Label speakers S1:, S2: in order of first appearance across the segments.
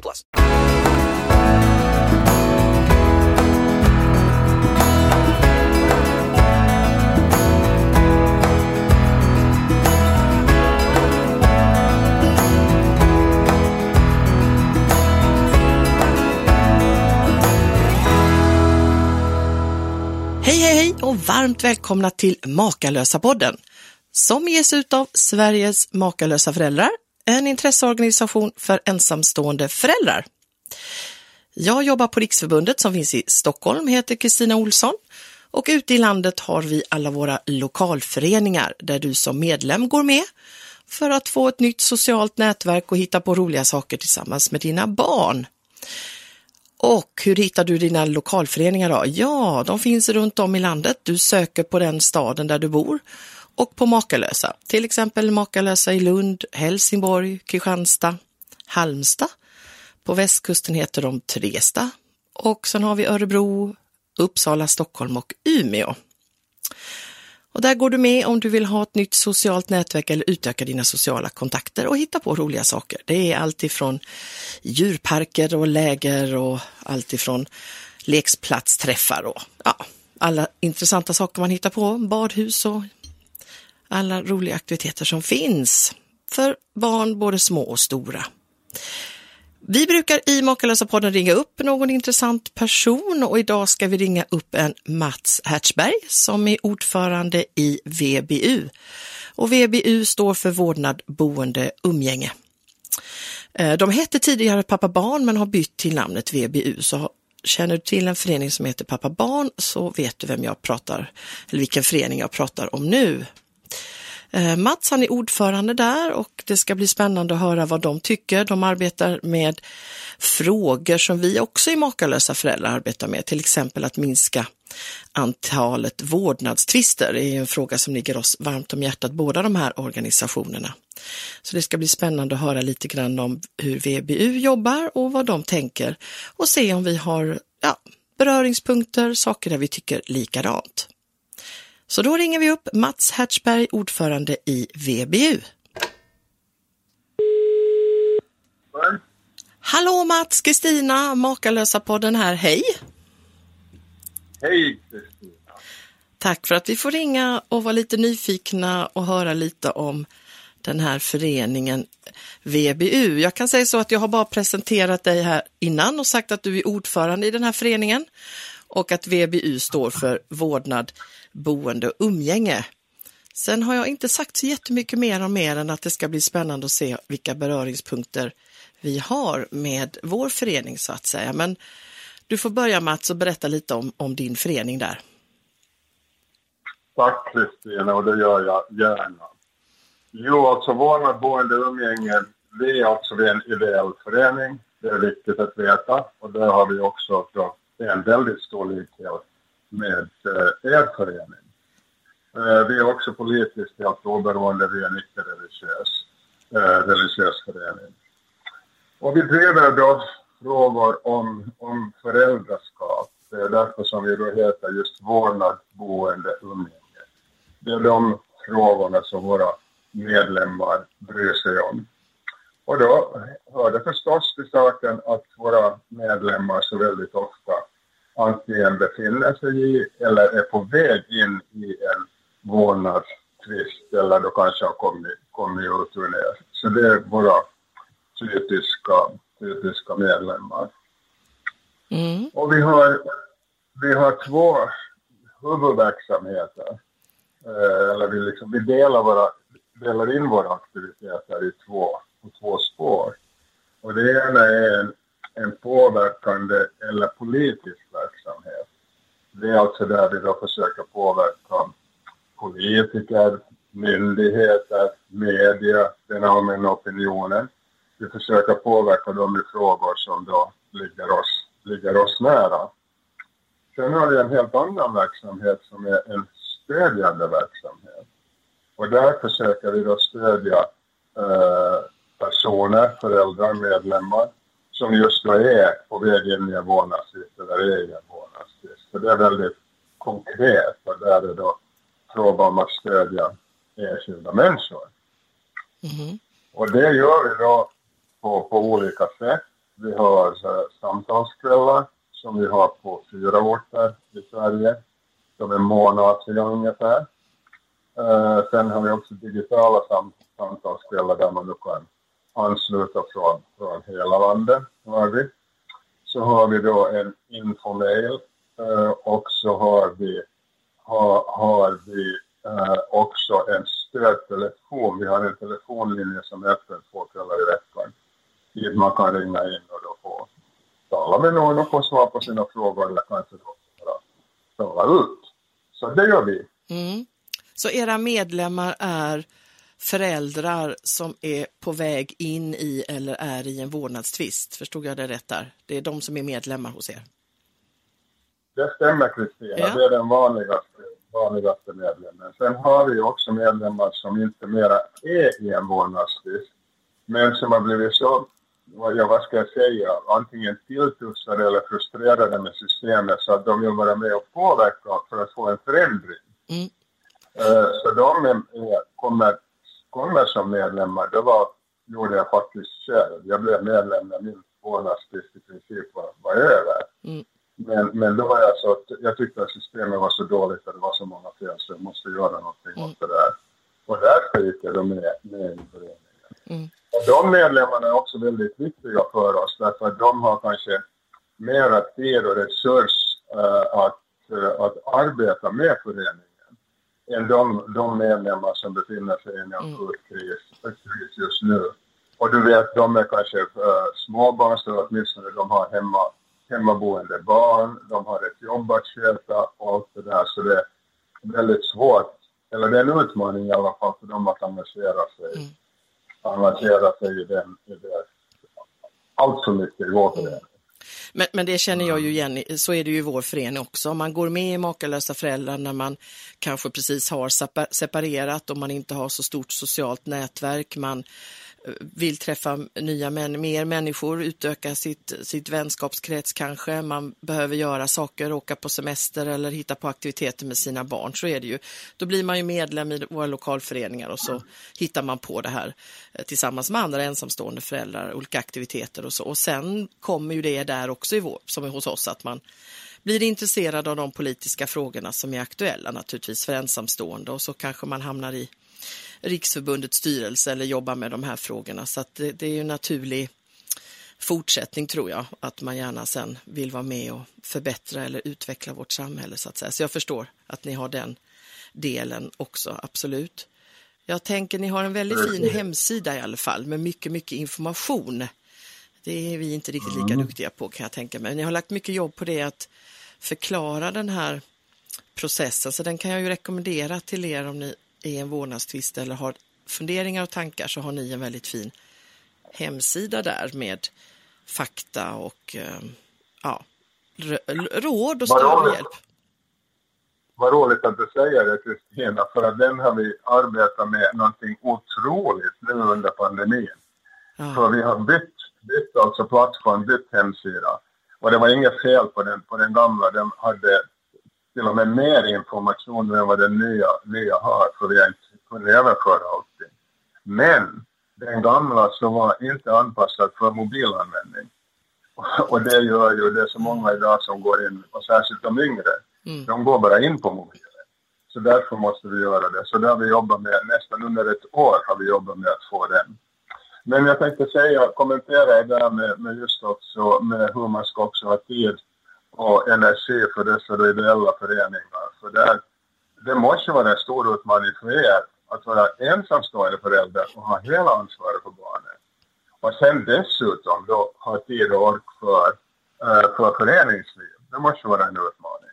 S1: plus.
S2: Hej, hej, hej och varmt välkomna till Makalösa podden som ges ut av Sveriges Makalösa föräldrar, en intresseorganisation för ensamstående föräldrar. Jag jobbar på Riksförbundet som finns i Stockholm, heter Kristina Olsson och ute i landet har vi alla våra lokalföreningar där du som medlem går med för att få ett nytt socialt nätverk och hitta på roliga saker tillsammans med dina barn. Och hur hittar du dina lokalföreningar då? Ja, de finns runt om i landet. Du söker på den staden där du bor och på Makalösa. Till exempel Makalösa i Lund, Helsingborg, Kristianstad, Halmstad. På västkusten heter de Tresta och sen har vi Örebro, Uppsala, Stockholm och Umeå. Och där går du med om du vill ha ett nytt socialt nätverk eller utöka dina sociala kontakter och hitta på roliga saker. Det är allt ifrån djurparker och läger och allt ifrån leksplatsträffar och ja, alla intressanta saker man hittar på, badhus och alla roliga aktiviteter som finns för barn, både små och stora. Vi brukar i Makalösa podden ringa upp någon intressant person och idag ska vi ringa upp en Mats Hertzberg som är ordförande i VBU. Och VBU står för vårdnad, boende, umgänge. Eh, de hette tidigare Pappa Barn men har bytt till namnet VBU. Så känner du till en förening som heter Pappa Barn så vet du vem jag pratar, eller vilken förening jag pratar om nu. Eh, Mats han är ordförande där och det ska bli spännande att höra vad de tycker. De arbetar med frågor som vi också i Makalösa föräldrar arbetar med, till exempel att minska antalet vårdnadstvister. Det är en fråga som ligger oss varmt om hjärtat, båda de här organisationerna. Så det ska bli spännande att höra lite grann om hur VBU jobbar och vad de tänker och se om vi har ja, beröringspunkter, saker där vi tycker likadant. Så då ringer vi upp Mats Hertzberg, ordförande i VBU. Hallå Mats, Kristina, Makalösa podden här, hej!
S3: Hej Kristina!
S2: Tack för att vi får ringa och vara lite nyfikna och höra lite om den här föreningen VBU. Jag kan säga så att jag har bara presenterat dig här innan och sagt att du är ordförande i den här föreningen och att VBU står för vårdnad, boende och umgänge. Sen har jag inte sagt så jättemycket mer om mer än att det ska bli spännande att se vilka beröringspunkter vi har med vår förening så att säga. Men du får börja Mats och berätta lite om, om din förening där.
S3: Tack Kristina och det gör jag gärna. Jo, alltså våra boende, och umgänge, vi är också en ideell förening. Det är viktigt att veta och där har vi också en väldigt stor likhet med eh, er förening. Eh, vi är också politiskt helt oberoende, vi är en icke-religiös eh, religiös förening. Och vi driver då frågor om, om föräldraskap. Det är därför som vi då heter just vårdnad, boende, umgänge. Det är de frågorna som våra medlemmar bryr sig om. Och då hör det förstås till saken att våra medlemmar så väldigt ofta antingen befinner sig i eller är på väg in i en vårdnadstvist eller då kanske har kommit, kommit ut ur det. Så det är våra typiska typiska medlemmar.
S2: Mm.
S3: Och vi har, vi har två huvudverksamheter. Eh, eller vi, liksom, vi delar, våra, delar in våra aktiviteter i två, på två spår. Och det ena är en, en påverkande eller politisk verksamhet. Det är alltså där vi då försöker påverka politiker, myndigheter, media, den allmänna opinionen. Vi försöker påverka dem i frågor som då ligger oss, ligger oss nära. Sen har vi en helt annan verksamhet som är en stödjande verksamhet. Och där försöker vi då stödja eh, personer, föräldrar, medlemmar som just då är på väg in i en vårdnadstvist eller är i en vårdnadstvist. Så det är väldigt konkret och där är det då fråga om att stödja enskilda människor.
S2: Mhm.
S3: Och det gör vi då på, på olika sätt. Vi har så, samtalskvällar som vi har på fyra orter i Sverige. De är månatliga ungefär. Eh, sen har vi också digitala sam samtalskvällar där man kan ansluta från, från hela landet. Har vi. Så har vi då en infomail eh, och så har vi, har, har vi eh, också en stödtelefon. Vi har en telefonlinje som är öppen två kvällar i veckan. Dit man kan ringa in och då få tala med någon och få svar på sina frågor eller kanske då bara tala ut. Så det gör vi.
S2: Mm. Så era medlemmar är föräldrar som är på väg in i eller är i en vårdnadstvist. Förstod jag det rätt där? Det är de som är medlemmar hos er.
S3: Det stämmer Kristina,
S2: Ja.
S3: det är den vanligaste, vanligaste medlemmen. Sen har vi också medlemmar som inte mera är i en vårdnadstvist, men som har blivit så, vad, ja, vad ska jag säga, antingen tilltussade eller frustrerade med systemet så att de vill vara med och påverka för att få en förändring.
S2: Mm.
S3: Eh, Så de är, kommer, kommer som medlemmar, det var, gjorde jag faktiskt själv. Jag blev medlem när min vårdnadstvist i princip var, var över.
S2: Mm.
S3: Men, men då var jag så, jag tyckte att systemet var så dåligt och det var så många fel så jag måste göra någonting
S2: Mm.
S3: åt det där. Och därför gick jag då med, med i föreningen.
S2: Mm.
S3: Och de medlemmarna är också väldigt viktiga för oss därför att de har kanske mera tid och resurs eh, att, eh, att arbeta med föreningen än de, de medlemmar som befinner sig i en akut kris, kris just nu. Och du vet, de är kanske uh, småbarn, så åtminstone de har hemma, hemmaboende barn, de har ett jobb att sköta och allt det där. Så det är väldigt svårt, eller det är en utmaning i alla fall för dem att engagera sig,
S2: Mm.
S3: engagera sig i den, i det, allt för mycket i vår förening.
S2: Men, men det känner jag ju igen, så är det ju i vår förening också. Man går med i Makalösa föräldrar när man kanske precis har sepa- separerat och man inte har så stort socialt nätverk. Man eh, vill träffa nya män, mer människor, utöka sitt, sitt vänskapskrets kanske. Man behöver göra saker, åka på semester eller hitta på aktiviteter med sina barn. Så är det ju. Då blir man ju medlem i våra lokalföreningar och så hittar man på det här eh, tillsammans med andra ensamstående föräldrar, olika aktiviteter och så. Och sen kommer ju det där också i vår, som är hos oss, att man blir intresserad av de politiska frågorna som är aktuella naturligtvis för ensamstående och så kanske man hamnar i Riksförbundets styrelse eller jobbar med de här frågorna. Så det, det är ju en naturlig fortsättning tror jag, att man gärna sen vill vara med och förbättra eller utveckla vårt samhälle så att säga. Så jag förstår att ni har den delen också, absolut. Jag tänker ni har en väldigt fin hemsida i alla fall med mycket, mycket information. Det är vi inte riktigt lika duktiga på kan jag tänka mig. Ni har lagt mycket jobb på det att förklara den här processen, så den kan jag ju rekommendera till er om ni är i en vårdnadstvist eller har funderingar och tankar så har ni en väldigt fin hemsida där med fakta och eh, ja, råd och stöd och hjälp.
S3: Vad roligt att du säger det Kristina, för att den har vi arbetat med någonting otroligt nu under pandemin.
S2: Ja.
S3: För vi har bytt, bytt alltså plattform, bytt hemsida. Och det var inget fel på den, på den gamla, den hade till och med mer information än vad den nya, nya har, för vi har inte kunnat överföra allting. Men den gamla så var inte anpassad för mobilanvändning. Och det gör ju, det är så många idag som går in, och särskilt de yngre,
S2: Mm.
S3: de går bara in på mobilen. Så därför måste vi göra det. Så det har vi jobbat med, nästan under ett år har vi jobbat med att få den. Men jag tänkte säga, kommentera det där med, med just också med hur man ska också ha tid och energi för dessa ideella föreningar. För det, det måste vara en stor utmaning för er att vara ensamstående förälder och ha hela ansvaret för barnet. Och sen dessutom då ha tid och ork för, eh, för föreningsliv. Det måste vara en utmaning.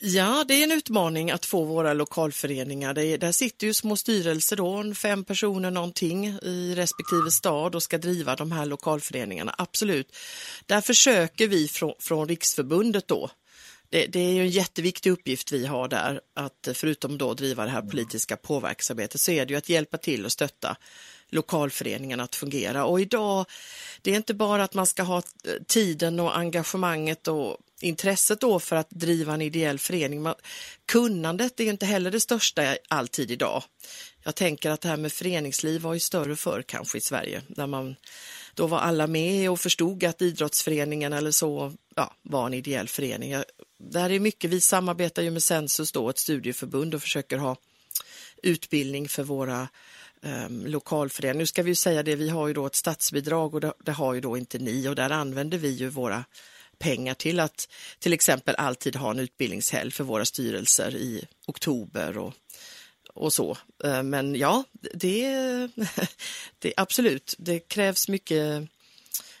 S2: Ja, det är en utmaning att få våra lokalföreningar. Det där sitter ju små styrelser då, fem personer någonting i respektive stad och ska driva de här lokalföreningarna. Absolut. Där försöker vi från, från Riksförbundet då det, det, är ju en jätteviktig uppgift vi har där, att förutom då driva det här politiska påverksarbetet så är det ju att hjälpa till och stötta lokalföreningarna att fungera. Och idag, det är inte bara att man ska ha tiden och engagemanget och intresset då för att driva en ideell förening. Man, kunnandet är inte heller det största alltid idag. Jag tänker att det här med föreningsliv var ju större förr kanske i Sverige, där man då var alla med och förstod att idrottsföreningen eller så ja, var en ideell förening. Där är mycket, vi samarbetar ju med Sensus då, ett studieförbund och försöker ha utbildning för våra um, lokalföreningar. Nu ska vi ju säga det, vi har ju då ett statsbidrag och det, det har ju då inte ni och där använder vi ju våra pengar till att till exempel alltid ha en utbildningshelg för våra styrelser i oktober och, och så. Eh, men ja, det, det absolut, det krävs mycket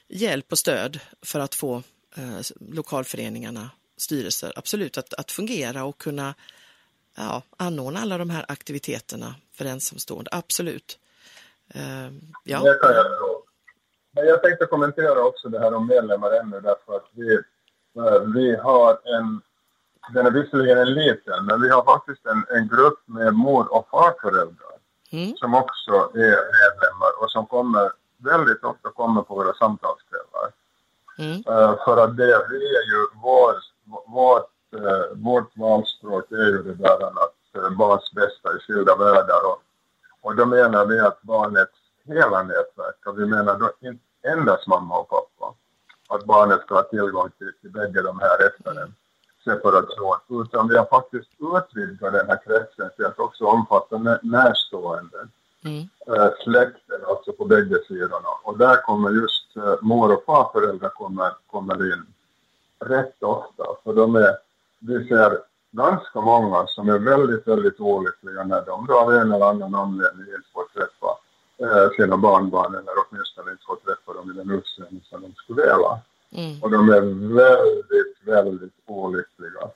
S2: hjälp och stöd för att få eh, lokalföreningarna styrelser, absolut, att, att fungera och kunna ja, anordna alla de här aktiviteterna för ensamstående, absolut. Eh,
S3: ja. Det kan jag jag tänkte kommentera också det här om medlemmar ännu därför att vi, eh, vi har en, den är visserligen en liten, men vi har faktiskt en, en grupp med mor och farföräldrar mm. som också är medlemmar och som kommer väldigt ofta kommer på våra samtalskvällar. Mm. Uh, för att det, det är ju vår vårt, eh, vårt valspråk är ju det där att eh, barns bästa i skilda världar och, och då menar vi att barnets hela nätverk, och vi menar då inte endast mamma och pappa, att barnet ska ha tillgång till, till bägge de här efter en separation, utan vi har faktiskt utvidgat den här kretsen till att också omfatta närstående. Mm. Äh, släkten alltså på bägge sidorna. Och där kommer just äh, mor och farföräldrar kommer, kommer in rätt ofta. För de är, vi ser ganska många som är väldigt, väldigt olyckliga när de då av en eller annan anledning inte får träffa eh, sina barnbarn eller åtminstone inte får träffa dem i den utsträckning som de skulle vilja. Mm. Och de är väldigt, väldigt olyckliga.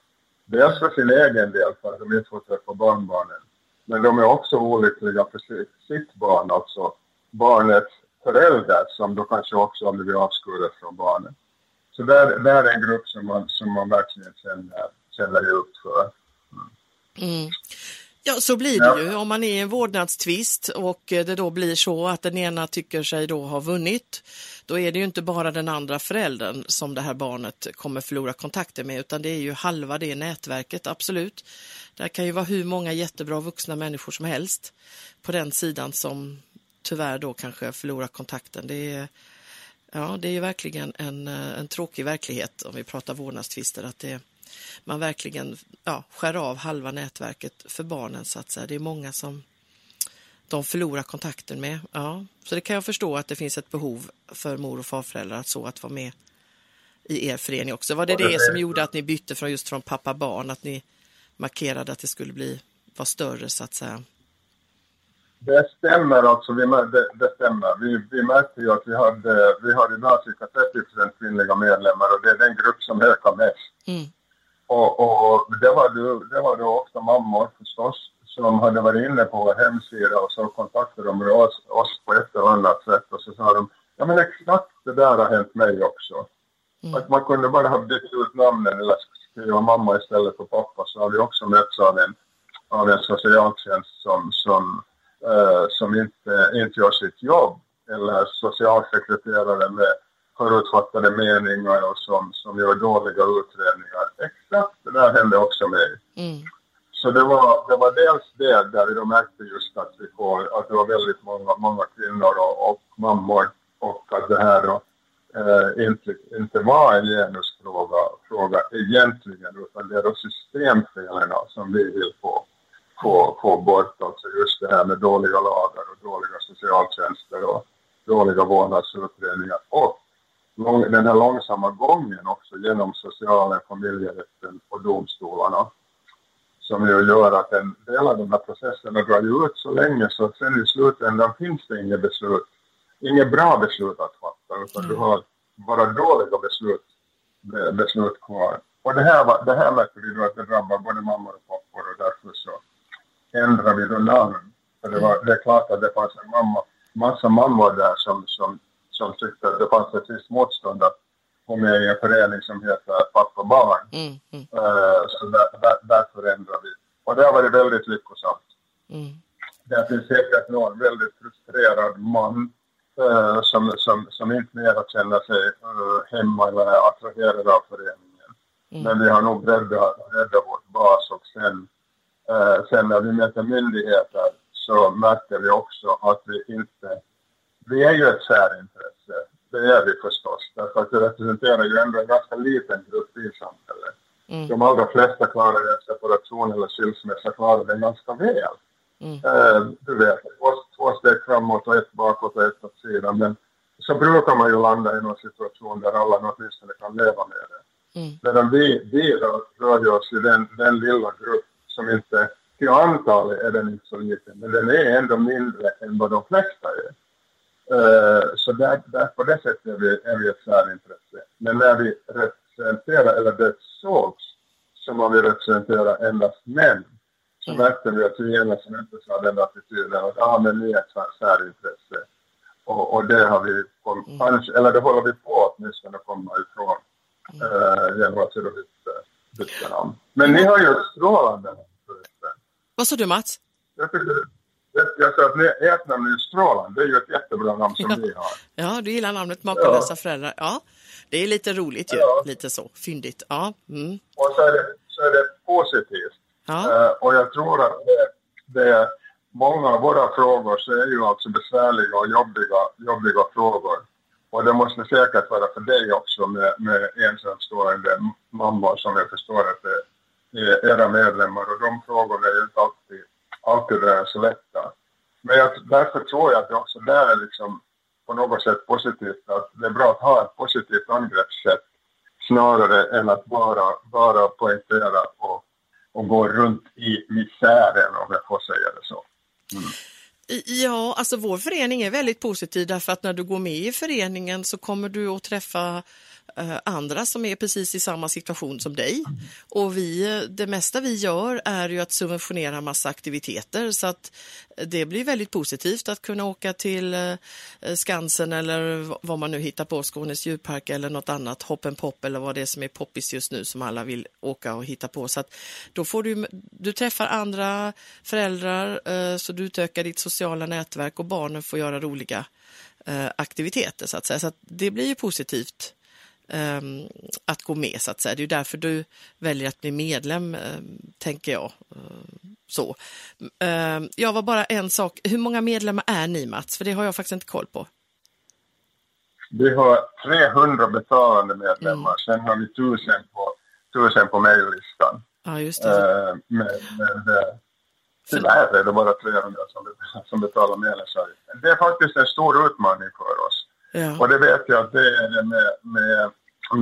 S3: Dels för sin egen del, för att de inte får träffa barnbarnen. Men de är också olyckliga för sitt, barn, alltså barnets förälder som då kanske också har blivit avskuren från barnet. Så där, där är en grupp som man, som man verkligen känner, känner djupt för.
S2: Mm. Mm. Ja, så blir det ju om man är i en vårdnadstvist och det då blir så att den ena tycker sig då ha vunnit. Då är det ju inte bara den andra föräldern som det här barnet kommer förlora kontakten med utan det är ju halva det nätverket, absolut. Det kan ju vara hur många jättebra vuxna människor som helst på den sidan som tyvärr då kanske förlorar kontakten. Det är, Ja, det är ju verkligen en, en tråkig verklighet om vi pratar vårdnadstvister, att det, man verkligen ja, skär av halva nätverket för barnen så att säga. Det är många som de förlorar kontakten med. Ja, så det kan jag förstå att det finns ett behov för mor och farföräldrar att så att vara med i er förening också. Var det det som gjorde att ni bytte från just från pappa barn, att ni markerade att det skulle bli vara större så att säga?
S3: Det stämmer alltså, vi, det, det stämmer. Vi, vi märkte ju att vi hade, vi har idag cirka 30 kvinnliga medlemmar och det är den grupp som ökar mest. Mm. Och, och det, var då, det var då ofta mammor förstås som hade varit inne på vår hemsida och så kontaktade de oss, oss på ett eller annat sätt och så sa de ja men exakt det där har hänt mig också. Mm. Att man kunde bara ha bytt ut namnen eller skriva mamma istället för pappa så har vi också mötts av en, av en socialtjänst som, som eh, som inte, inte gör sitt jobb eller socialsekreterare med förutfattade meningar och som, som gör dåliga utredningar. Exakt det där hände också mig. Mm. Så det var, det var dels det där vi då märkte just att vi får, att det var väldigt många, många kvinnor och, och mammor och att det här då eh, inte, inte var en genusfråga fråga egentligen utan det är då systemfelen som vi vill få få, få bort alltså just det här med dåliga lagar och dåliga socialtjänster och, dåliga vårdnadsutredningar och lång, den här långsamma gången också genom socialen, familjerätten och domstolarna som ju gör att en del av de här processerna drar ut så länge så att sen i slutändan finns det inget beslut, inget bra beslut att fatta utan du har bara dåliga beslut, beslut kvar. Och det här, det här märker vi då att det drabbar både mammor och pappor och därför så ändrar vi då namn. För det, var, det är klart att det fanns en mamma, massa mammor där som, som, som tyckte att det fanns ett visst motstånd att gå med i en förening som heter Pappa Barn.
S2: Mm, mm,
S3: Eh, så där, där, därför ändrar vi. Och det har varit väldigt lyckosamt.
S2: mm,
S3: Det finns säkert någon väldigt frustrerad man eh, som, som, som inte mera känner sig eh, hemma eller är attraherad av föreningen. Men vi har nog breddat, breddat vårt bas och sen, eh, sen när vi möter myndigheter så märker vi också att vi inte... Vi är ju ett särintresse, det är vi förstås, därför att vi representerar ju ändå en ganska liten grupp i samhället. De allra flesta klarar en separation eller skilsmässa klarar det ganska väl. Eh, du vet, två, två steg framåt och ett bakåt och ett åt sidan. Men så brukar man ju landa i någon situation där alla åtminstone kan leva med det. Medan vi, vi rör, rör oss i den, den lilla grupp som inte, till antalet är den inte så liten, men den är ändå mindre än vad de flesta är. Eh, så där, där, på det sättet är vi, är vi ett särintresse. Men när vi representerar, eller det sågs som om vi representerar endast män, så märkte vi att vi genast inte sa den attityden att ah, men ni är ett sär- särintresse. Och, och det har vi, kom, kanske, eller det håller vi på åtminstone att komma ifrån eh, genom att bytte namn. Men ni har ju ett strålande.
S2: Vad sa du Mats?
S3: Jag, tycker, jag, sa att ni- ert namn är ju strålande, det är ju ett jättebra namn som ni har.
S2: Ja, du gillar namnet Makalösa föräldrar. Ja, det är lite roligt ju.
S3: Ja.
S2: Lite så, fyndigt. Ja, mm.
S3: Och så är det, så är det positivt.
S2: ja.
S3: Eh, och jag tror att det, det, många av våra frågor så är ju alltså besvärliga och jobbiga, jobbiga frågor. Och det måste säkert vara för dig också med, med ensamstående mammor som jag förstår att det är era medlemmar. Och de frågorna är ju inte alltid, alltid där så lätta. Men jag, därför tror jag att det också där är liksom på något sätt positivt. Att det är bra att ha ett positivt angreppssätt snarare än att bara, bara poängtera och, och gå runt i misären om jag får säga det så.
S2: Mm. Ja, alltså vår förening är väldigt positiv därför att när du går med i föreningen så kommer du att träffa Eh, andra som är precis i samma situation som dig. Och vi, eh, det mesta vi gör är ju att subventionera massa aktiviteter så att eh, det blir väldigt positivt att kunna åka till Skansen eller vad man nu hittar på, Skånes djurpark eller något annat, Hoppen Pop eller vad det är som är poppis just nu som alla vill åka och hitta på. Så att då får du, du träffar andra föräldrar så du utökar ditt sociala nätverk och barnen får göra roliga aktiviteter så att säga. Så att det blir ju positivt ehm, att gå med så att säga. Det är därför du väljer att bli medlem, ehm, tänker jag. Ehm, så. Ehm, jag var bara en sak, hur många medlemmar är ni Mats? För det har jag faktiskt inte koll på.
S3: Vi har 300 betalande medlemmar, sen har vi 1000 på, 1000 på mejllistan.
S2: Ja, just det.
S3: Eh, men men eh, tyvärr är det bara 300 som, som betalar medlemsavgiften. Det är faktiskt en stor utmaning för oss.
S2: Ja.
S3: Och det vet jag att det är det med, med,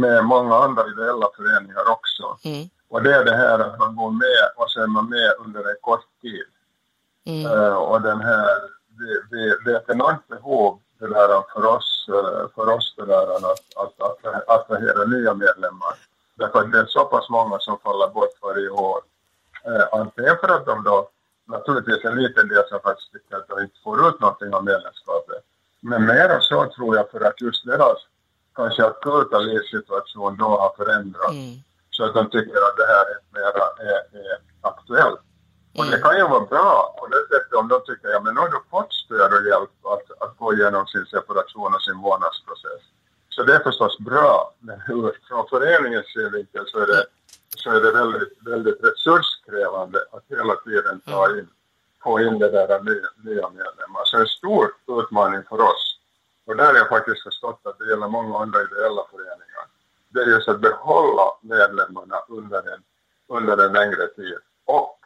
S3: med många andra ideella föreningar också.
S2: Mm.
S3: Och det är det här att man går med och så är man med under en kort tid.
S2: Mm.
S3: Eh, och den här, det, det, det är ett enormt behov det där för oss, eh, för oss det där att, att, att attrahera nya medlemmar. Därför att det är så pass många som faller bort varje år. Eh, antingen för att de då, naturligtvis en liten del som faktiskt tycker att de inte får ut någonting av medlemskapet. Men mer än så tror jag för att just deras kanske akuta livssituation då har förändrats.
S2: Mm.
S3: Så att de tycker att det här är mera är, är aktuellt. Och det kan ju vara bra på det sättet om de tycker ja men nu har du fått stöd och hjälp att, att gå igenom sin separation och sin vårdnadsprocess. Så det är förstås bra. Men hur, från föreningens synvinkel så är det, så är det väldigt, väldigt resurskrävande att hela tiden ta in, få in det där nya, nya medlemmar. Så en stor utmaning för oss. Och där har jag faktiskt förstått att det gäller många andra ideella föreningar. Det är just att behålla medlemmarna under en, under en längre tid. Och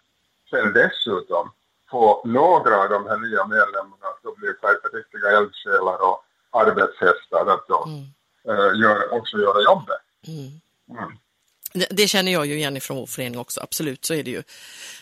S3: sen dessutom få några av de här nya medlemmarna att bli riktiga eldsjälar och, arbetshästar att de eh, gör, också göra jobbet. Mm.
S2: Det, det känner jag ju igen ifrån vår förening också, absolut så är det ju.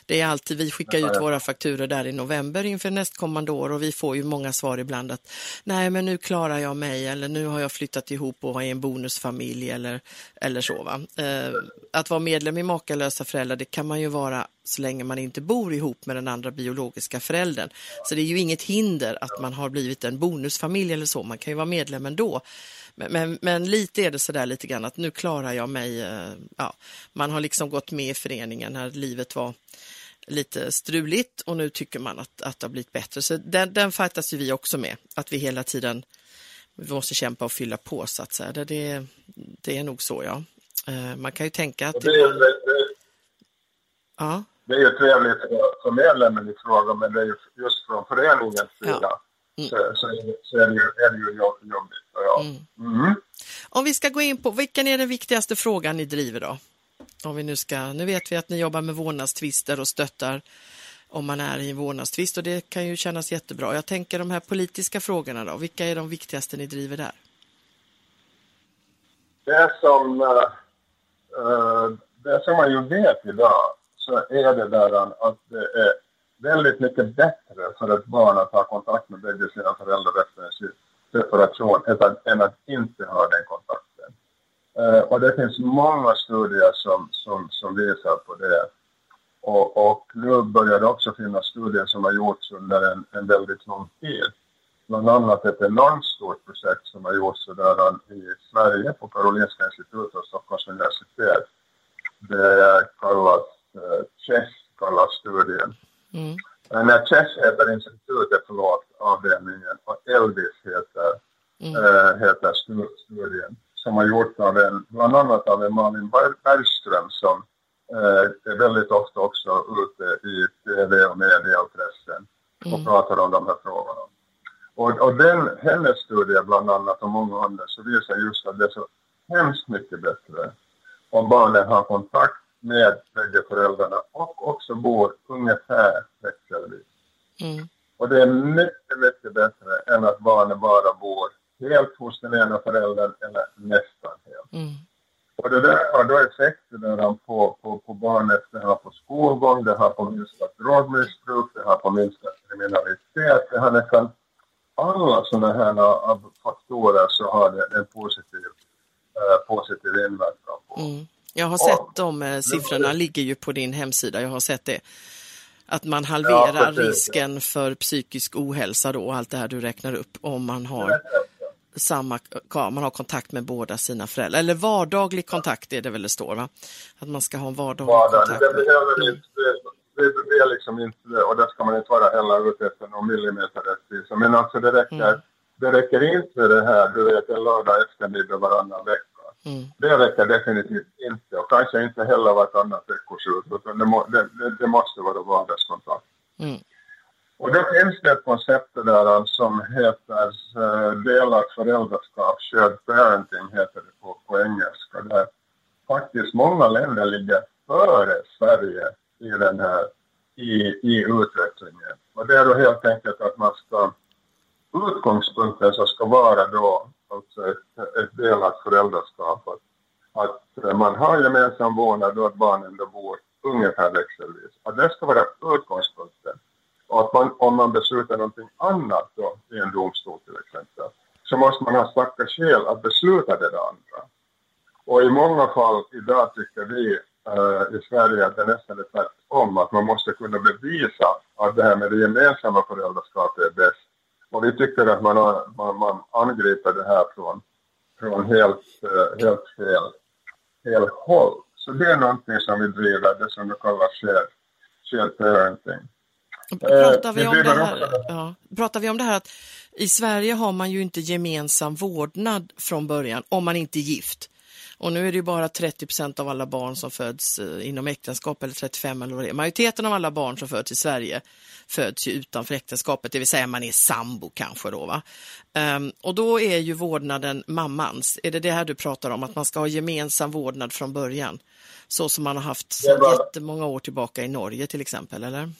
S2: Det är alltid, vi skickar ut våra fakturer där i november inför nästkommande år och vi får ju många svar ibland att nej men nu klarar jag mig eller nu har jag flyttat ihop och är en bonusfamilj eller, eller så. Va? Eh, att vara medlem i Makalösa föräldrar det kan man ju vara så länge man inte bor ihop med den andra biologiska föräldern. Så det är ju inget hinder att man har blivit en bonusfamilj eller så, man kan ju vara medlem ändå. Men, men, men lite är det sådär lite grann att nu klarar jag mig. eh, Ja, man har liksom gått med i föreningen när livet var lite struligt och nu tycker man att, att det har blivit bättre. Så den, den fightas ju vi också med, att vi hela tiden vi måste kämpa och fylla på så att säga. Det, det, det är nog så ja. Eh, Man kan ju tänka att...
S3: Det,
S2: Ja,
S3: det är ju trevligt för, för medlemmen i fråga men det är ju just från föreningens sida så, så, är det- så är det ju, är det ju jobb- jobbigt. Ja. Mm.
S2: Om vi ska gå in på, vilken är den viktigaste frågan ni driver då? Om vi nu ska, nu vet vi att ni jobbar med vårdnadstvister och stöttar om man är i en vårdnadstvist och det kan ju kännas jättebra. Jag tänker de här politiska frågorna då, vilka är de viktigaste ni driver där?
S3: Det som, eh, eh, det som man ju vet idag så är det där att det är väldigt mycket bättre för ett barn att ha kontakt med bägge sina föräldrar efter en separation än att, inte ha den kontakten. Eh, och det finns många studier som, som, som visar på det. Och, och nu börjar det också finnas studier som har gjorts under en, en väldigt lång tid. Bland annat ett enormt stort projekt som har gjorts där i Sverige på Karolinska institutet och Stockholms universitet. Det kallas eh, CHESS, kallas studien.
S2: Mm.
S3: Eh, Nej, CHESS heter institutet, förlåt, avdelningen, och ELDIS heter, eh, heter stu- studien. Som har gjort av en, bland annat av en Malin Berg- Bergström som eh, är väldigt ofta också ute i tv och media och pressen och pratar om de här frågorna. Och, och den, hennes studie bland annat och många andra så visar just att det är så hemskt mycket bättre om barnen har kontakt med bägge föräldrarna och också bor ungefär växelvis.
S2: Mm.
S3: Och det är mycket, mycket bättre än att barnen bara bor helt hos den ena föräldern eller nästan helt.
S2: Mm.
S3: Och det där har då effekter på, på, på barnet. Det har på skolgång, det har på minskat drogmissbruk, det har på minskat kriminalitet. Det har nästan alla sådana här faktorer så har det en positiv, eh, positiv inverkan på.
S2: Mm. Jag har sett de eh, siffrorna, ligger ju på din hemsida, jag har sett det. Att man halverar
S3: precis,
S2: risken för psykisk ohälsa då och allt det här du räknar upp om man har samma, ja, man har kontakt med båda sina föräldrar. Eller vardaglig kontakt är det väl det står va? Att man ska ha en vardaglig
S3: vardagen.
S2: kontakt.
S3: Det behöver inte, det, det, är liksom inte. Och där ska man inte vara heller ute efter någon millimeter rättvisa. Men alltså det räcker, det räcker inte det här, du vet en lördag eftermiddag varannan vecka. Det räcker definitivt inte och kanske inte heller vartannat veckoslut utan det, må, det, det, måste vara vardagskontakt.
S2: Mm.
S3: Och då finns det ett koncept där som heter eh, delat föräldraskap, shared parenting heter det på, på engelska. Där faktiskt många länder ligger före Sverige i den här i, i utvecklingen. Och det är då helt enkelt att man ska utgångspunkten så ska vara då alltså ett, ett delat föräldraskap. Att, att eh, man har gemensam vårdnad och att barnen då bor ungefär växelvis. Att det ska vara utgångspunkten. Och att man, om man beslutar någonting annat då, i en domstol till exempel, så måste man ha starka skäl att besluta det andra. Och i många fall idag tycker vi eh, i Sverige att det nästan är tvärtom, att man måste kunna bevisa att det här med det gemensamma föräldraskapet är bäst. Och vi tycker att man, har, man, man angriper det här från, från helt, eh, helt fel, fel håll. Så det är någonting som vi driver, det som vi kallar shared, shared parenting.
S2: Pratar vi,
S3: Eh,
S2: om
S3: det
S2: här, ja, pratar vi om det här att i Sverige har man ju inte gemensam vårdnad från början om man inte är gift. Och nu är det ju bara 30 procent av alla barn som föds eh, inom äktenskap eller 35 eller vad det är. Majoriteten av alla barn som föds i Sverige föds ju utanför äktenskapet, det vill säga man är sambo kanske då. Va? Ehm, och då är ju vårdnaden mammans. Är det det här du pratar om, att man ska ha gemensam vårdnad från början? Så som man har haft sedan jättemånga år tillbaka i Norge till exempel, eller?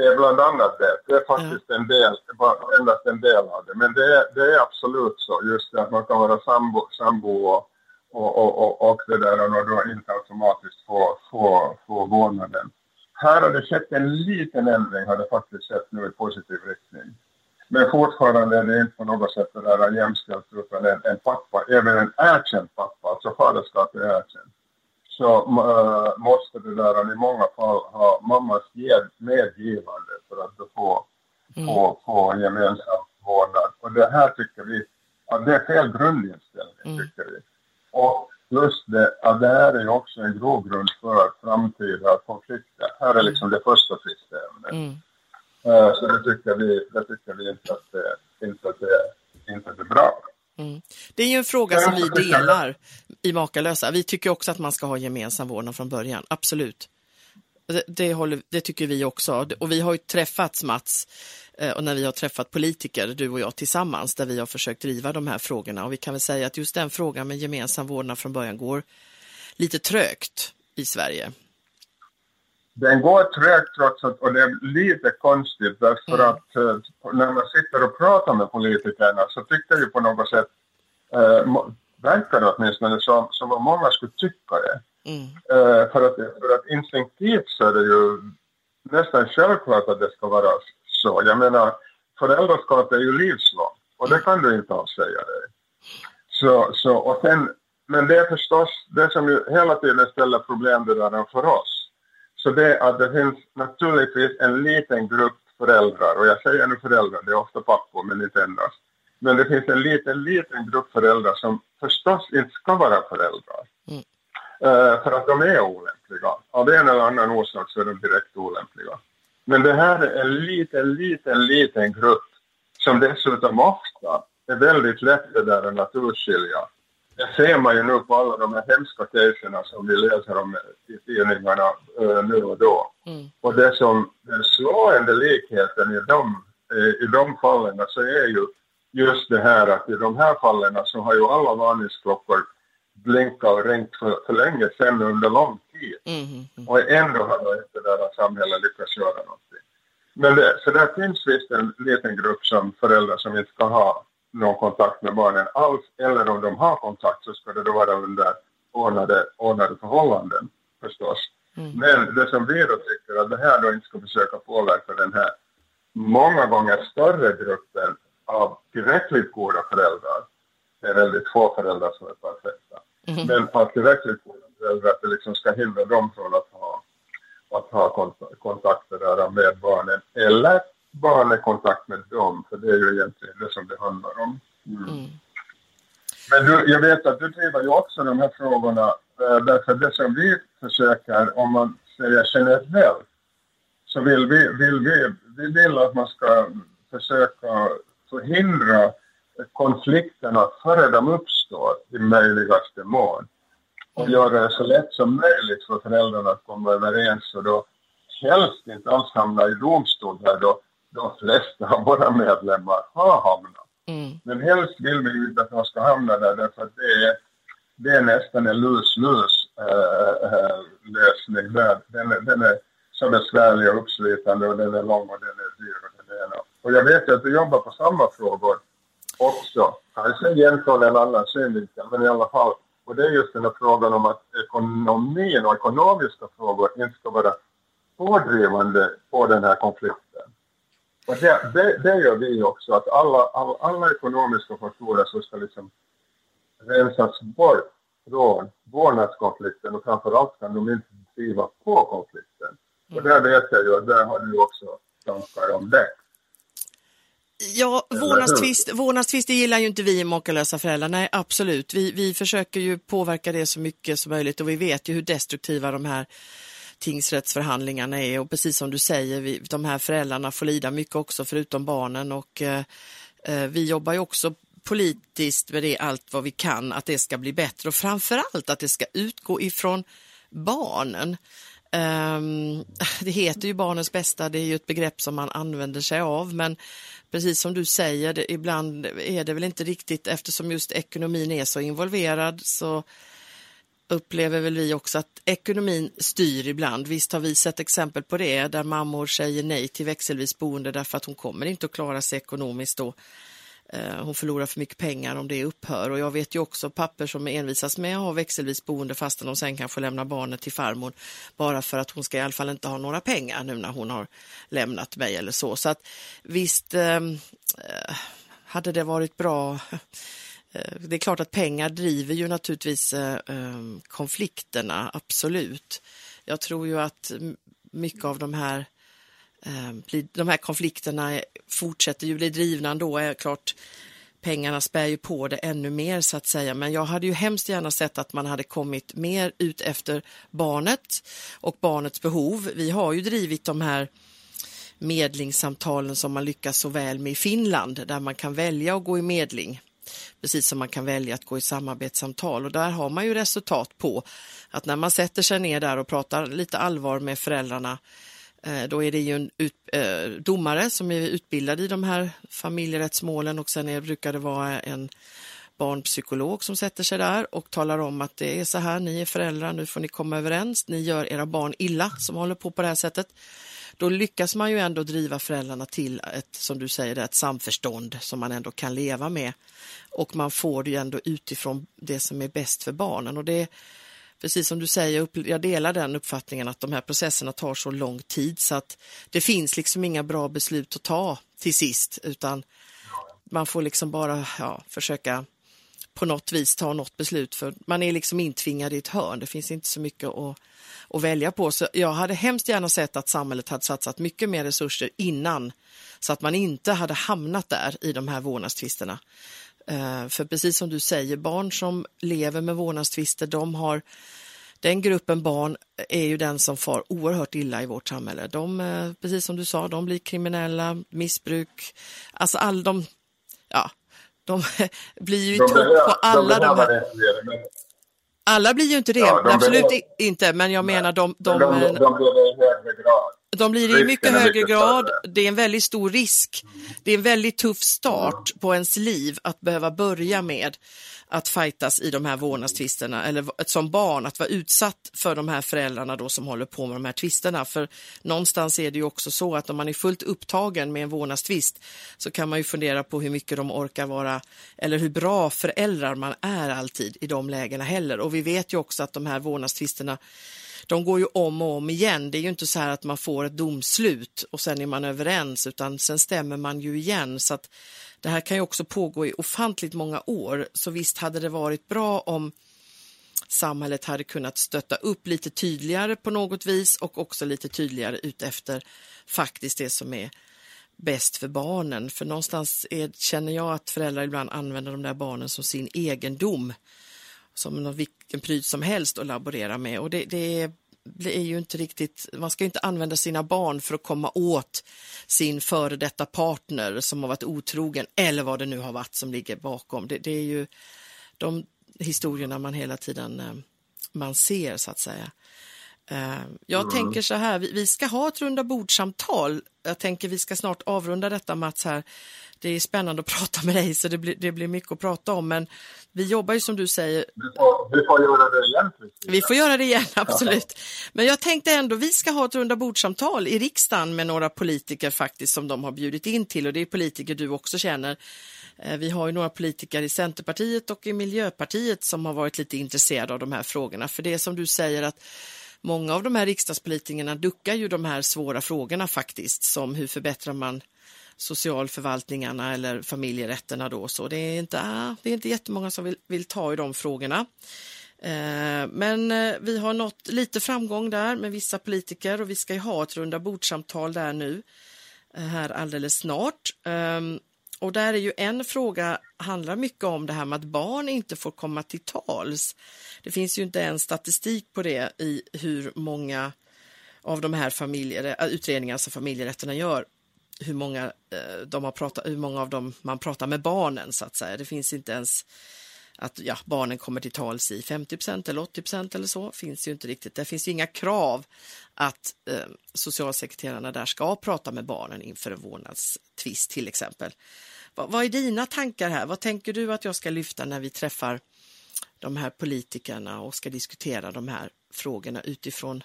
S3: Det är bland annat det. Det är faktiskt en del, bara endast en del av det. Men det är, det är absolut så, just det att man kan vara sambo, sambo och, och, och, och, det där och då inte automatiskt få, få, få vårdnaden. Här har det skett en liten ändring, har det faktiskt skett nu i positiv riktning. Men fortfarande är det inte på något sätt det där jämställt utan en, en pappa, även en erkänd pappa, alltså faderskap är erkänt så äh, måste det där i många fall ha mammas medgivande för att få, mm. få, få gemensam vårdnad. Och det här tycker vi, att det är fel grundinställning mm. tycker vi. Och plus det, att det här är ju också en grogrund för framtida konflikter. Här är liksom det första tvisteämnet. Mm. Uh, så det tycker vi, det tycker vi inte att det, inte att det, inte att det är bra.
S2: Mm. Det är ju en fråga som vi delar i Makalösa. Vi tycker också att man ska ha gemensam vårdnad från början, absolut. Det, det, håller, det tycker vi också. Och vi har ju träffats, Mats, eh, och när vi har träffat politiker, du och jag tillsammans, där vi har försökt driva de här frågorna. Och vi kan väl säga att just den frågan med gemensam vårdnad från början går lite trögt i Sverige.
S3: Den går trögt trots att, och det är lite konstigt därför mm. att uh, när man sitter och pratar med politikerna så tycker ju på något sätt, uh, verkar det åtminstone som, som att många skulle tycka det. Mm. Uh, för, att, för att instinktivt så är det ju nästan självklart att det ska vara så. Jag menar, föräldraskap är ju livslångt och det kan du inte alls säga det. Så, så, och sen, men det är förstås det som ju hela tiden ställer problem det där för oss så det att det finns naturligtvis en liten grupp föräldrar, och jag säger nu föräldrar, det är ofta pappor men inte endast. Men det finns en liten, liten grupp föräldrar som förstås inte ska vara föräldrar. Mm. Uh, för att de är olämpliga. Av en eller annan orsak så är de direkt olämpliga. Men det här är en liten, liten, liten grupp som dessutom ofta är väldigt lätt det där att urskilja det ser man ju nu på alla de här hemska caserna som vi läser om i tidningarna uh, nu och då. Mm. Och det som den slående likheten i de, i de fallen så är ju just det här att i de här fallen så har ju alla varningsklockor blinkat och ringt för, för länge sedan under lång tid. Mm. Mm. Och ändå har inte det där samhället lyckats göra någonting. Men det, så där finns visst en liten grupp som föräldrar som inte ska ha någon kontakt med barnen alls eller om de har kontakt så ska det då vara under ordnade, ordnade förhållanden förstås. Mm. Men det som vi då tycker att det här då inte ska försöka påverka den här många gånger större gruppen av tillräckligt goda föräldrar. Det är väldigt få föräldrar som är perfekta. Mm. Men av tillräckligt goda föräldrar att det liksom ska hindra dem från att ha, att ha kontakter med barnen eller barnekontakt med dem, för det är ju egentligen det som det handlar om. Mm. Mm. Men du, jag vet att du driver ju också de här frågorna, äh, därför det som vi försöker, om man säger generellt, så vill vi, vill vi, vi vill att man ska försöka förhindra konflikterna före de uppstår i möjligaste mån och mm. göra det så lätt som möjligt för föräldrarna att komma överens och då helst inte alls hamna i domstol här då de flesta av våra medlemmar har hamnat. Mm. Men helst vill vi inte att de ska hamna där därför att det är, det är nästan en lus-lus äh, äh, lösning där. Den, är, den är så besvärlig och uppslitande och den är lång och den är dyr och den är Och jag vet att du jobbar på samma frågor också. Kanske igen från en annan synvinkel men i alla fall. Och det är just den här frågan om att ekonomin och ekonomiska frågor inte ska vara pådrivande på den här konflikten. Och det, det, det, gör vi också, att alla, alla, alla ekonomiska faktorer som ska liksom rensas bort från vårdnadskonflikten och framförallt kan de inte driva på konflikten. Och mm. där vet jag ju att där har du också tankar om det.
S2: Ja, vårdnadstvist, vårdnadstvist det gillar ju inte vi makalösa föräldrar. Nej, absolut. Vi, vi försöker ju påverka det så mycket som möjligt och vi vet ju hur destruktiva de här tingsrättsförhandlingarna är. Och precis som du säger, vi, de här föräldrarna får lida mycket också förutom barnen. Och eh, eh, vi jobbar ju också politiskt med det allt vad vi kan att det ska bli bättre. Och framförallt att det ska utgå ifrån barnen. Um, det heter ju barnens bästa, det är ju ett begrepp som man använder sig av. Men precis som du säger, det, ibland är det väl inte riktigt eftersom just ekonomin är så involverad så upplever väl vi också att ekonomin styr ibland. Visst har vi sett exempel på det där mammor säger nej till växelvis boende därför att hon kommer inte att klara sig ekonomiskt då. Eh, hon förlorar för mycket pengar om det upphör och jag vet ju också papper som envisas med att ha växelvis boende fastän de sen kanske lämnar barnet till farmor bara för att hon ska i alla fall inte ha några pengar nu när hon har lämnat mig eller så. Så att visst ehm, eh, hade det varit bra Eh, det är klart att pengar driver ju naturligtvis eh, eh, konflikterna, absolut. Jag tror ju att mycket av de här de här konflikterna fortsätter ju bli drivna ändå, är klart pengarna spär ju på det ännu mer så att säga. Men jag hade ju hemskt gärna sett att man hade kommit mer ut efter barnet och barnets behov. Vi har ju drivit de här medlingssamtalen som man lyckas så väl med i Finland där man kan välja att gå i medling precis som man kan välja att gå i samarbetssamtal och där har man ju resultat på att när man sätter sig ner där och pratar lite allvar med föräldrarna eh, då är det ju en ut, eh, domare som är utbildad i de här familjerättsmålen och sen är, brukar det vara en barnpsykolog som sätter sig där och talar om att det är så här, ni är föräldrar, nu får ni komma överens, ni gör era barn illa som håller på på det här sättet. Då lyckas man ju ändå driva föräldrarna till ett, som du säger, ett samförstånd som man ändå kan leva med. Och man får det ju ändå utifrån det som är bäst för barnen och det precis som du säger, jag delar den uppfattningen att de här processerna tar så lång tid så att det finns liksom inga bra beslut att ta till sist utan man får liksom bara ja, försöka på något vis ta något beslut för man är liksom intvingad i ett hörn. Det finns inte så mycket att, att välja på. Så jag hade hemskt gärna sett att samhället hade satsat mycket mer resurser innan så att man inte hade hamnat där i de här vårdnadstvisterna. Eh, för precis som du säger, barn som lever med vårdnadstvister, de har den gruppen barn är ju den som far oerhört illa i vårt samhälle. De, eh, precis som du sa, de blir kriminella, missbruk, alltså all de, ja, de blir ju i topp på alla de, de här. Alla blir ju inte det, ja, absolut behöver, inte, men jag menar de... De, de, de, de blir i högre grad. De blir det i mycket högre grad. Det är en väldigt stor risk. Det är en väldigt tuff start på ens liv att behöva börja med att fightas i de här vårdnadstvisterna eller som barn att vara utsatt för de här föräldrarna då som håller på med de här tvisterna. För någonstans är det ju också så att om man är fullt upptagen med en vårdnadstvist så kan man ju fundera på hur mycket de orkar vara eller hur bra föräldrar man är alltid i de lägena heller. Och vi vet ju också att de här vårdnadstvisterna de går ju om och om igen. Det är ju inte så här att man får ett domslut och sen är man överens utan sen stämmer man ju igen. Så att det här kan ju också pågå i ofantligt många år. Så visst hade det varit bra om samhället hade kunnat stötta upp lite tydligare på något vis och också lite tydligare utefter faktiskt det som är bäst för barnen. För någonstans är, känner jag att föräldrar ibland använder de där barnen som sin egendom som någon vilken pryd som helst att laborera med och det, det är det är ju inte riktigt, man ska inte använda sina barn för att komma åt sin före detta partner som har varit otrogen eller vad det nu har varit som ligger bakom. Det, det är ju de historierna man hela tiden eh, man ser så att säga. Eh, jag mm. tänker så här, vi, vi ska ha ett runda bordsamtal. Jag tänker vi ska snart avrunda detta Mats här det är spännande att prata med dig så det blir, det blir mycket att prata om. Men vi jobbar ju som du säger.
S3: Vi får, vi får göra det igen.
S2: Vi får göra det igen, absolut. Men jag tänkte ändå, vi ska ha ett runda bordsamtal i riksdagen med några politiker faktiskt som de har bjudit in till och det är politiker du också känner. Eh, vi har ju några politiker i Centerpartiet och i Miljöpartiet som har varit lite intresserade av de här frågorna. För det är som du säger att många av de här riksdagspolitikerna duckar ju de här svåra frågorna faktiskt, som hur förbättrar man socialförvaltningarna eller familjerätterna då. Så det är inte, ah, det är inte jättemånga som vill, vill ta i de frågorna. Eh, men eh, vi har nått lite framgång där med vissa politiker och vi ska ju ha ett runda bordsamtal där nu eh, här alldeles snart. Ehm, och där är ju en fråga handlar mycket om det här med att barn inte får komma till tals. Det finns ju inte en statistik på det i hur många av de här familjer, äh, utredningarna som familjerätterna gör hur många, eh, de har pratat, hur många av dem man pratar med barnen så att säga. Det finns inte ens att ja, barnen kommer till tals i 50% eller 80% eller så, finns ju inte riktigt. Det finns ju inga krav att eh, socialsekreterarna där ska prata med barnen inför en vårdnadstvist till exempel. Va, vad är dina tankar här? Vad tänker du att jag ska lyfta när vi träffar de här politikerna och ska diskutera de här frågorna utifrån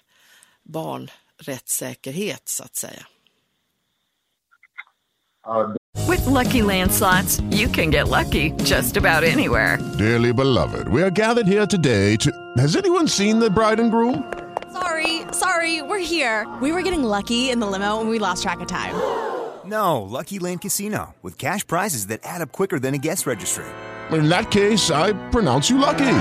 S2: barnrättssäkerhet så att säga.
S4: With lucky landslots, you can get lucky just about anywhere.
S5: Dearly beloved, we are gathered here today to. Has anyone seen the bride and groom?
S6: Sorry, sorry, we're here. We were getting lucky in the limo and we lost track of time.
S7: No, Lucky Land Casino, with cash prizes that add up quicker than a guest registry.
S5: In that case, I pronounce you lucky.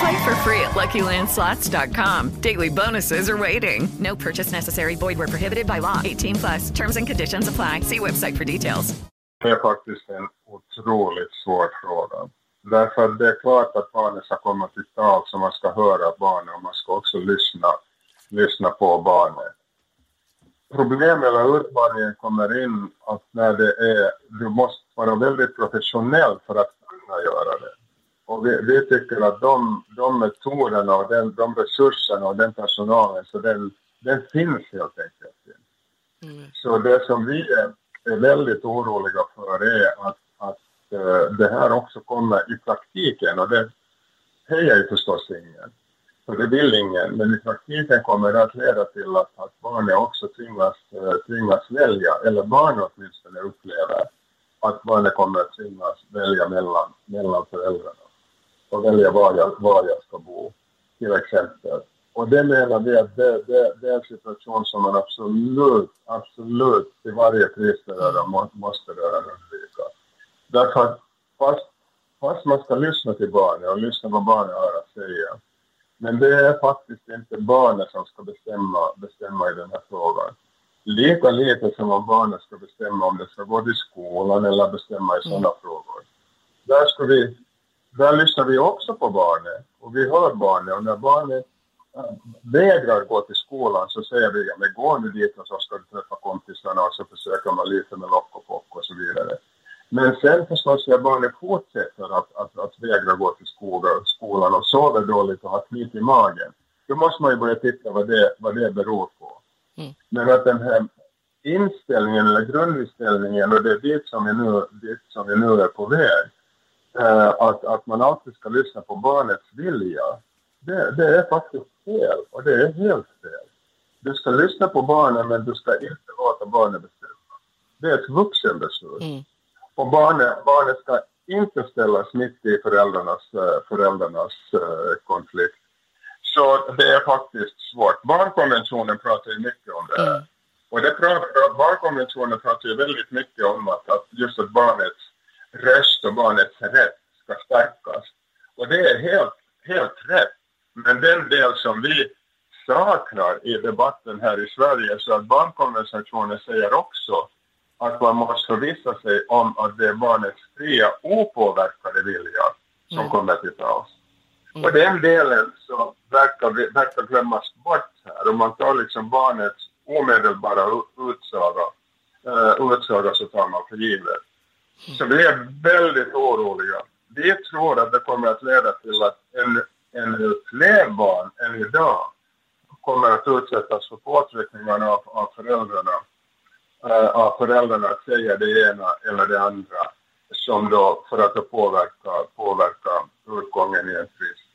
S4: Play for free at LuckyLandSlots.com. Daily bonuses are waiting. No purchase necessary. Void where prohibited by law. 18 plus. Terms and conditions apply. See website for details.
S3: Det är faktiskt en otroligt svår fråga. Därför att det är klart att barnet ska komma till tal så man ska höra barnet och man ska också lyssna, lyssna på barnet. Problemet eller utmaningen kommer in att när det är, du måste vara väldigt professionell för att kunna göra det. Och vi, vi tycker att de, de metoderna och den, de resurserna och den personalen, så den, den finns helt enkelt inte. Så det som vi är, är väldigt oroliga för är att, att eh, det här också kommer i praktiken och det hejar ju förstås ingen. För det vill ingen, men i praktiken kommer det att leda till att, att barnen också tvingas, eh, tvingas välja, eller barnen åtminstone upplever att barnet kommer att tvingas välja mellan, mellan föräldrarna och välja var jag, var jag ska bo, till exempel. Och det menar vi att det, det, det är en situation som man absolut, absolut till varje pris må, måste röra undvika. Därför att fast, fast man ska lyssna till barnet och lyssna på vad barnet har att säga, men det är faktiskt inte barnen som ska bestämma, bestämma i den här frågan. Lika lite som om barnen ska bestämma om det ska gå till skolan eller bestämma i sådana frågor. Där, ska vi, där lyssnar vi också på barnet och vi hör barnet och när barnet äh, vägrar gå till skolan så säger vi ja, men gå nu dit och så ska du träffa kompisarna och så försöker man lite med lock och pock och så vidare. Men sen förstås när barnet fortsätter att, att, att vägra gå till skolan, skolan och sover dåligt och har knip i magen, då måste man ju börja titta vad det, vad det beror på.
S2: Mm.
S3: Men att den här inställningen eller grundinställningen och det är dit som vi nu, dit som vi nu är på väg, eh, att, att man alltid ska lyssna på barnets vilja, det, det är faktiskt fel och det är helt fel. Du ska lyssna på barnen men du ska inte låta barnen bestämma. Det är ett vuxenbeslut.
S2: Mm.
S3: Och barnet, barnet ska inte ställas mitt i föräldrarnas, eh, föräldrarnas eh, konflikt. Så det är faktiskt svårt. Barnkonventionen pratar ju mycket om det här.
S2: Mm.
S3: Och det pratar, barnkonventionen pratar ju väldigt mycket om att, att just att barnets röst och barnets rätt ska stärkas. Och det är helt, helt rätt. Men den del som vi saknar i debatten här i Sverige så att barnkonventionen säger också att man måste förvissa sig om att det är barnets fria opåverkade vilja som
S2: Mm.
S3: kommer till tals. Och den delen så verkar, verkar glömmas bort här. Om man tar liksom barnets omedelbara utsaga, uh, utsaga så tar man för givet. Så vi är väldigt oroliga. Vi tror att det kommer att leda till att en, en fler barn än idag kommer att utsättas för påtryckningar av, av föräldrarna av föräldrarna att säga det ena eller det andra som då för att påverka, påverka utgången i en tvist.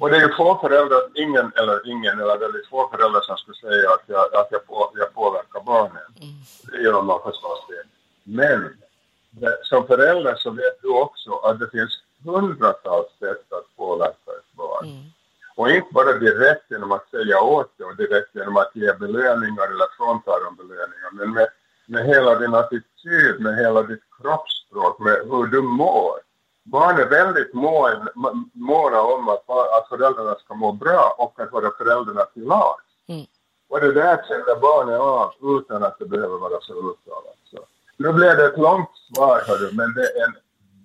S3: Och det är ju få föräldrar, ingen eller ingen eller väldigt få föräldrar som skulle säga att jag, att jag, på, jag påverkar barnen. Det gör man förstås det. Men det, som förälder så vet du också att det finns hundratals sätt att påverka ett barn. Och inte bara direkt genom att säga åt det och direkt genom att ge belöningar eller frånta dem belöningar, men med, med hela din attityd, med hela ditt kroppsspråk, med hur du mår. Barn är väldigt mån, måna om att, att föräldrarna ska må bra och att vara föräldrarna till lags.
S2: Mm.
S3: Och det där känner barnen av utan att det behöver vara så uttalat. Så. Nu blev det ett långt svar, hörru, men det är en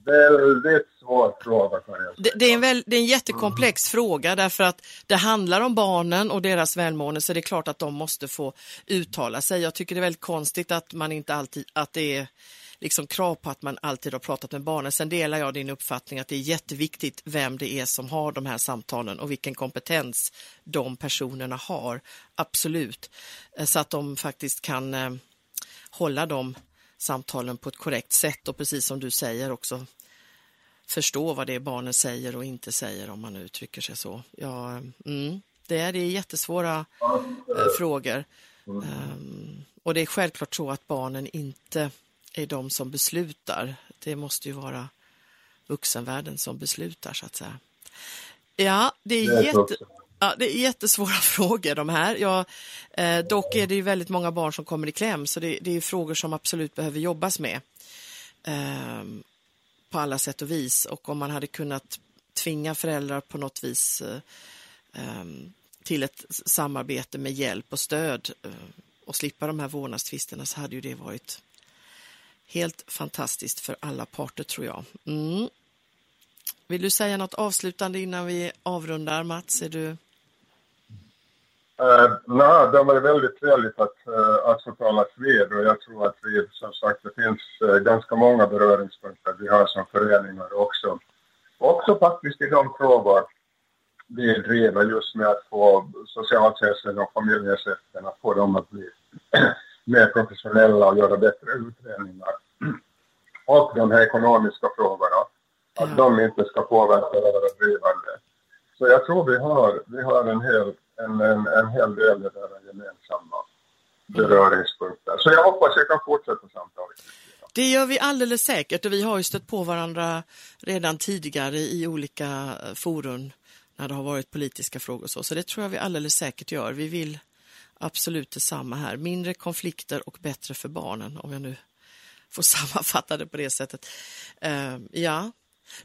S3: väldigt svår fråga.
S2: Det, det, är en väl, det är en jättekomplex fråga därför att det handlar om barnen och deras välmående så det är klart att de måste få uttala sig. Jag tycker det är väldigt konstigt att man inte alltid, att det är liksom krav på att man alltid har pratat med barnen. Sen delar jag din uppfattning att det är jätteviktigt vem det är som har de här samtalen och vilken kompetens de personerna har. Absolut. Eh, Så att de faktiskt kan eh, hålla de samtalen på ett korrekt sätt och precis som du säger också förstå vad det är barnen säger och inte säger om man nu uttrycker sig så. Ja, mm, det, är, det är jättesvåra eh, frågor. Um, och det är självklart så att barnen inte är de som beslutar. Det måste ju vara vuxenvärlden som beslutar så att säga. Ja, det är,
S3: Det är
S2: jätte, ja, det är jättesvåra frågor de här. Ja, eh, dock är det ju väldigt många barn som kommer i kläm så det, det är frågor som absolut behöver jobbas med eh, på alla sätt och vis. Och om man hade kunnat tvinga föräldrar på något vis eh, ehm, till ett samarbete med hjälp och stöd eh, och slippa de här vårdnadstvisterna så hade ju det varit helt fantastiskt för alla parter tror jag. Mm. Vill du säga något avslutande innan vi avrundar Mats? Är du...
S3: Uh, nej, det var väldigt trevligt att, uh, att få talas vid och jag tror att vi, som sagt, det finns uh, ganska många beröringspunkter vi har som föreningar också. Också faktiskt i de frågor vi driver just med att få socialtjänsten och familjerätten att få dem att bli mer professionella och göra bättre utredningar. Och de här ekonomiska frågorna, att de inte ska påverka våra drivande. Så jag tror vi har, vi har en, hel, en, en, en hel del i den gemensamma beröringspunkter. Så jag hoppas jag kan fortsätta samtalet.
S2: Det gör vi alldeles säkert och vi har ju stött på varandra redan tidigare i olika eh, forum när det har varit politiska frågor och så. Så det tror jag vi alldeles säkert gör. Vi vill absolut detsamma här. Mindre konflikter och bättre för barnen om jag nu får sammanfatta det på det sättet. Uh, ja.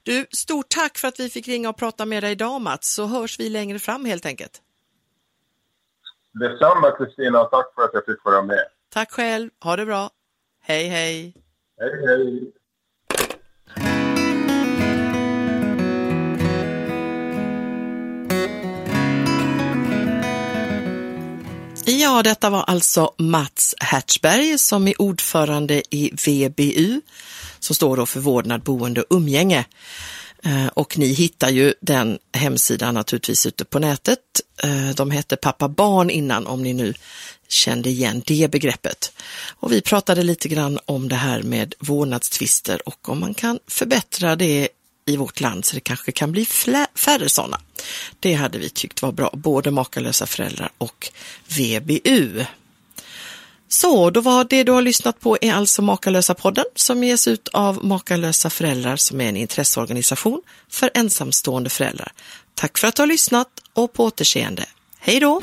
S2: Du, stort tack för att vi fick ringa och prata med dig idag Mats, så hörs vi längre fram helt enkelt.
S3: Detsamma Kristina, tack för att jag fick vara med.
S2: Tack själv, ha det bra. Hej hej!
S3: Hej hej!
S2: Ja, detta var alltså Mats Hertzberg som är ordförande i VBU som står då för vårdnad, boende och umgänge. Eh, och ni hittar ju den hemsidan naturligtvis ute på nätet. Eh, de hette Pappa Barn innan om ni nu kände igen det begreppet. Och vi pratade lite grann om det här med vårdnadstvister och om man kan förbättra det i vårt land så det kanske kan bli färre sådana. Det hade vi tyckt var bra, både makalösa föräldrar och VBU. Så, då var det du har lyssnat på är alltså Makalösa-podden som ges ut av Makalösa föräldrar som är en intresseorganisation för ensamstående föräldrar. Tack för att du har lyssnat och på återseende. Hej då!